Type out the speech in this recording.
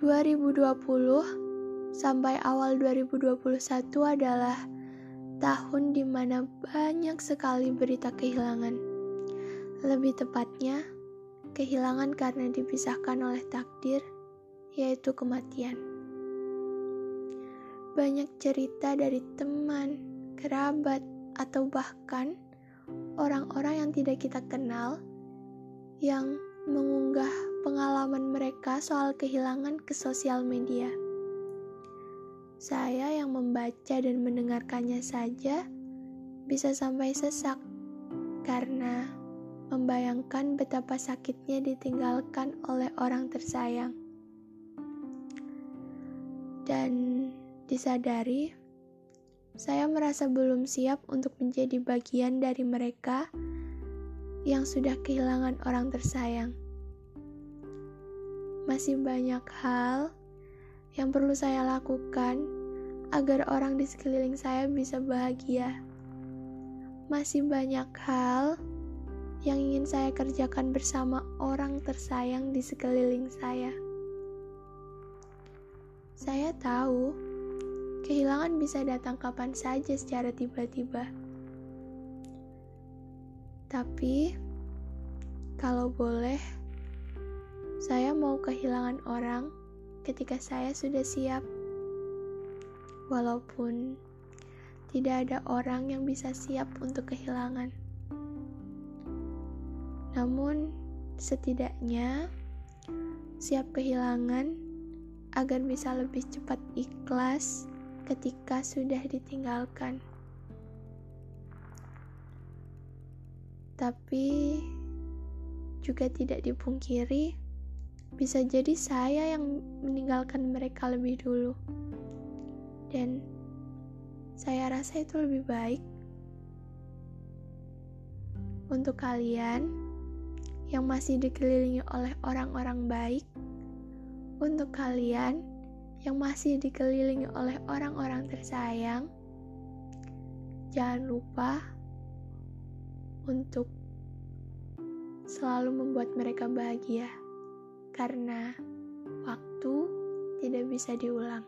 2020 sampai awal 2021 adalah tahun di mana banyak sekali berita kehilangan. Lebih tepatnya, kehilangan karena dipisahkan oleh takdir, yaitu kematian. Banyak cerita dari teman, kerabat, atau bahkan orang-orang yang tidak kita kenal yang mengunggah pengalaman mereka soal kehilangan ke sosial media. Saya yang membaca dan mendengarkannya saja bisa sampai sesak karena membayangkan betapa sakitnya ditinggalkan oleh orang tersayang. Dan disadari, saya merasa belum siap untuk menjadi bagian dari mereka yang sudah kehilangan orang tersayang masih banyak hal yang perlu saya lakukan agar orang di sekeliling saya bisa bahagia. Masih banyak hal yang ingin saya kerjakan bersama orang tersayang di sekeliling saya. Saya tahu kehilangan bisa datang kapan saja secara tiba-tiba. Tapi, kalau boleh, saya mau kehilangan orang ketika saya sudah siap. Walaupun tidak ada orang yang bisa siap untuk kehilangan. Namun, setidaknya siap kehilangan agar bisa lebih cepat ikhlas ketika sudah ditinggalkan. Tapi juga tidak dipungkiri bisa jadi saya yang meninggalkan mereka lebih dulu. Dan saya rasa itu lebih baik untuk kalian yang masih dikelilingi oleh orang-orang baik, untuk kalian yang masih dikelilingi oleh orang-orang tersayang, jangan lupa untuk selalu membuat mereka bahagia karena waktu tidak bisa diulang.